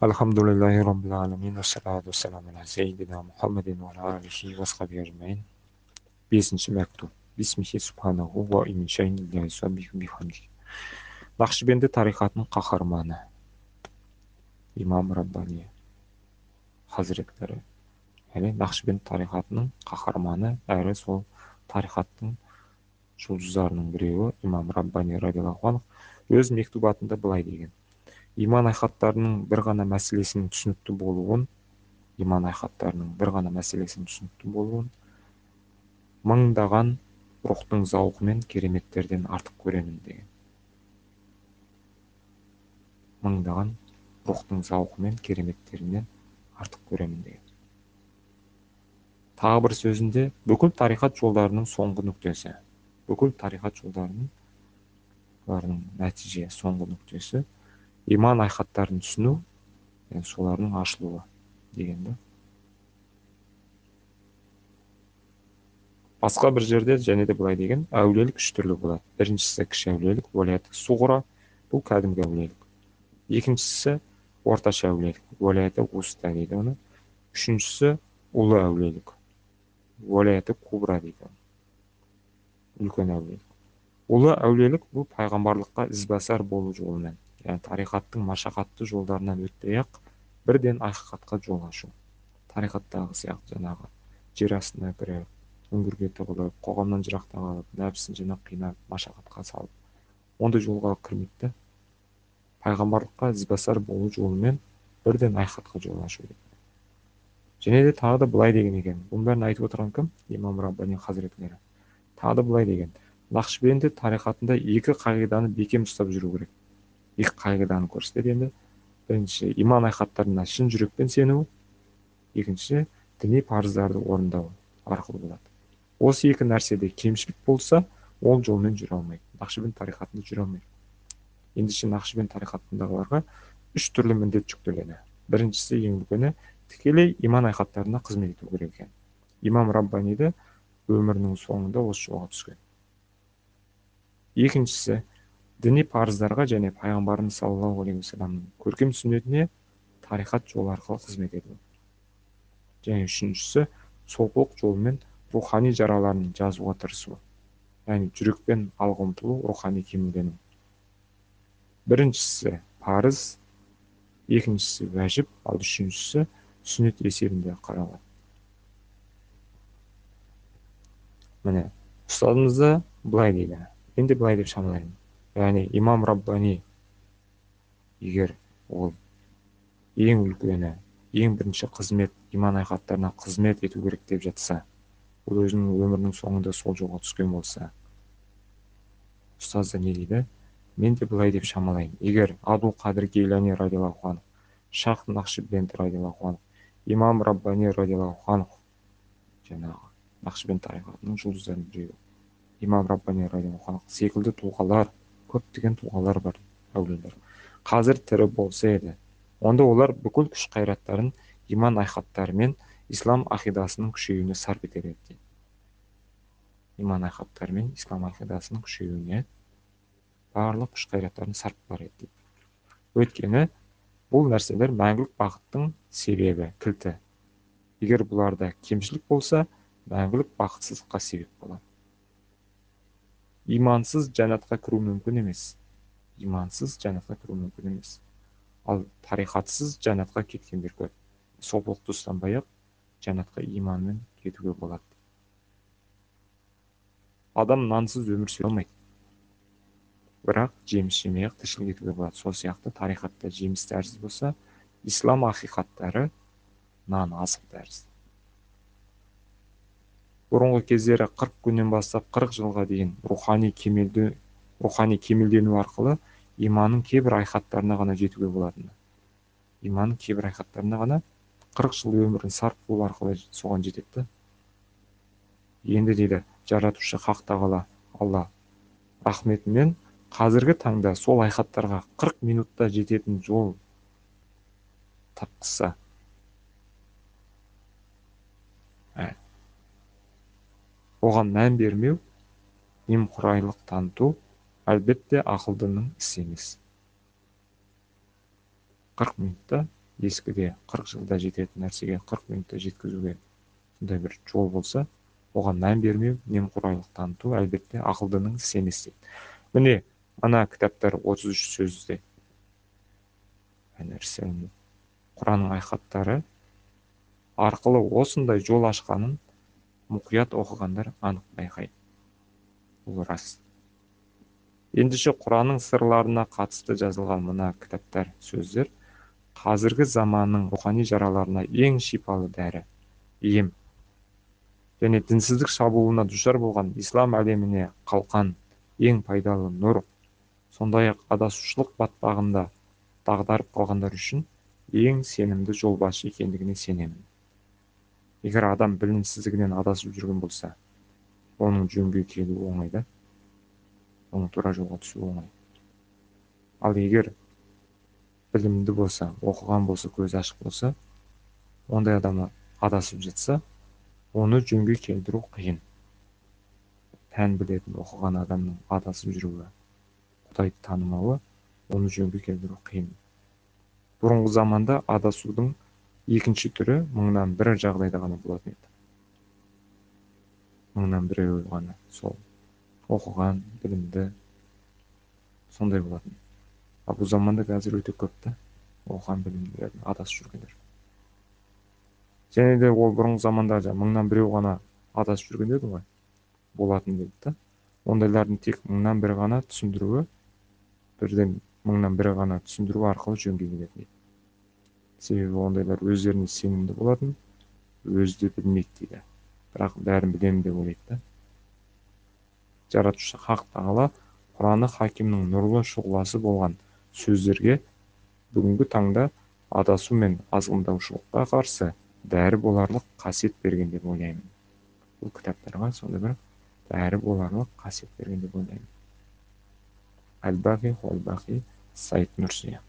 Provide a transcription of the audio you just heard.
Alhamdulillahi Rabbil wassalamu ala sayyidina Muhammadin wa ala Нақшбенд тарихатының қаһарманы әрі сол тарихаттың жұлдыздарының біреуі имам Раббани радиаллаху анху өз мектубатында былай деген иман айхаттарының бір ғана мәселесінің түсінікті болуын иман айхаттарының бір ғана мәселесінің түсінікті болуын мыңдаған рухтың зауқы мен кереметтерден артық көремін деген. Мыңдаған рухтың зауқы мен кереметтерінен артық көремін деген. Тағы бір сөзінде бүкіл тарихат жолдарының соңғы нүктесі. Бүкіл тарихат жолдарының нәтиже соңғы нүктесі иман айхаттарын түсіну және солардың ашылуы деген да. Басқа бір жерде және де былай деген әулиелік үш түрлі болады. Біріншісі кіші әулиелік уәлаяты суғра бұл кәдімгі әулиелік. Екіншісі орташа әулиелік уәлаяты уста дейді оны. Үшіншісі ұлы әулиелік уәлаяты кубра дейді үлкен әулиелік. Ұлы әулиелік бұл пайғамбарлыққа ізбасар болу жолымен. Яғни тарихаттың машақатты жолдарынан өтпей ақ бірден ақиқатқа жол ашу. Тарихаттағы сияқты жаңағы жер астына кіріп үңгірге тығылып қоғамнан жырақта қалып нәпсісін жинап қинап машақатқа салып ондай жолға кірмейді да пайғамбарлыққа ізбасар болу жолымен бірден ақиқатқа жол ашу және де тағы да былай деген екен. Бұның бәрін айтып отырған кім? Имам раббани хазіретлері тағы да былай деген. Нақшбенді тарихатында екі қағиданы бекем ұстап жүру керек. Екі қағиданы көрсетеді енді бірінші иман айқаттарына шын жүрекпен сену. Екінші діни парыздарды орындау арқылы болады. Осы екі нәрседе кемшілік болса ол жолмен жүре алмайды. Нақшбен тарихатында жүре алмайды. Ендеше нақшбен тарихатындағыларға үш түрлі міндет жүктеледі. Біріншісі ең үлкені тікелей иман айқаттарына қызмет ету керек екен. Имам раббаниді өмірінің соңында осы жолға түскен. Екіншісі діни парыздарға және пайғамбарымыз саллаллаху алейхи уассаламның көркем сүннетіне тарихат жолы арқылы қызмет ету. Және үшіншісі сопылық жолмен рухани жараларын жазуға тырысу яғни жүрекпен алға ұмтылу рухани кемелдену. Біріншісі парыз. Екіншісі уәжіп. Ал үшіншісі сүннет есебінде қаралады. Міне ұстазымыз былай дейді. Мен де былай деп шамалаймын яғни имам раббани егер ол ең үлкені ең бірінші қызмет иман айқаттарына қызмет ету керек деп жатса ол өзінің өмірінің соңында сол жолға түскен болса ұстазда не дейді? Мен де былай деп шамалаймын егер абдул қадір гейлани радиаллаху анху шах нақшбенд радиаллаху анху имам раббани радиаллаху анху жаңағы нақшбенд тарихатының жұлдыздарының біреуі имам раббани радиаллаху анху секілді тұлғалар көптеген тұлғалар бар әулиелер қазір тірі болса еді онда олар бүкіл күш қайраттарын иман айхаттарымен ислам ақидасының күшеюіне сарп етер еді дейді иман айқаптары мен ислам ақидасының күшеюіне барлық күш қайраттарын сарп еді дейді өйткені бұл нәрселер мәңгілік бақыттың себебі кілті егер бұларда кемшілік болса мәңгілік бақытсыздыққа себеп болады имансыз жәннатқа кіру мүмкін емес имансыз жәннатқа кіру мүмкін емес ал тарихатсыз жәннатқа кеткендер көп сопылықты ұстанбай ақ жәннатқа иманмен кетуге болады адам нансыз өмір сүре алмайды бірақ жеміс жемей ақ тіршілік етуге болады сол сияқты тарихатта жеміс тәрізді болса ислам ақиқаттары нан азық тәрізді бұрынғы кездері қырық күннен бастап қырық жылға дейін рухани кемелді рухани кемелдену арқылы иманның кейбір айқаттарына ғана жетуге болатын. Иманның кейбір айқаттарына ғана қырық жыл өмірін сарп қылу арқылы соған жетеді. Енді дейді жаратушы хақ тағала алла рахметімен қазіргі таңда сол айқаттарға қырық минутта жететін жол тапқызса оған мән бермеу немқұрайлық таныту әлбетте ақылдының ісі емес. қырық минутта ескіде қырық жылда жететін нәрсеге қырық минутта жеткізуге сондай бір жол болса оған мән бермеу немқұрайлық таныту әлбетте ақылдының ісі емес міне ана кітаптар 33 сөзде. Құранның айқаттары арқылы осындай жол ашқанын мұқият оқығандар анық байқайды. Бұл рас. Ендеше құранның сырларына қатысты жазылған мына кітаптар сөздер қазіргі заманның рухани жараларына ең шипалы дәрі ем. Және дінсіздік шабуылына душар болған ислам әлеміне қалқан ең пайдалы нұр сондай ақ адасушылық батпағында дағдарып қалғандар үшін ең сенімді жолбасшы екендігіне сенемін. Егер адам білімсіздігінен адасып жүрген болса оның жөнге келуі оңай да оның тура жолға түсуі оңай. Ал егер білімді болса оқыған болса көзі ашық болса ондай адам адасып жатса оны жөнге келтіру қиын. Тән білетін оқыған адамның адасып жүруі құдайды танымауы оны жөнге келтіру қиын. Бұрынғы заманда адасудың екінші түрі мыңнан бір жағдайда ғана болатын еді. Мыңнан біреуі ғана сол оқыған білімді сондай болатын. Ал бұл заманда қазір өте көп та оқыған білімділер адасып жүргендер. Және де ол бұрынғы заманда мыңнан біреу ғана адасып жүрген деді ғой болатын деді да. Ондайлардың тек мыңнан бірі ғана түсіндіруі бірден мыңнан бірі ғана түсіндіру арқылы жөнге келетін дейді себебі ондайлар өздеріне сенімді болатын өзі де білмейді дейді. Бірақ бәрін білемін деп ойлайды да. Жаратушы хақ тағала құраны хакимнің нұрлы шұғыласы болған сөздерге бүгінгі таңда адасу мен азғындаушылыққа қарсы дәрі боларлық қасиет берген деп ойлаймын. Бұл кітаптарға сондай бір дәрі боларлық қасиет берген деп ойлаймын. Әл бақи сайт нұрсия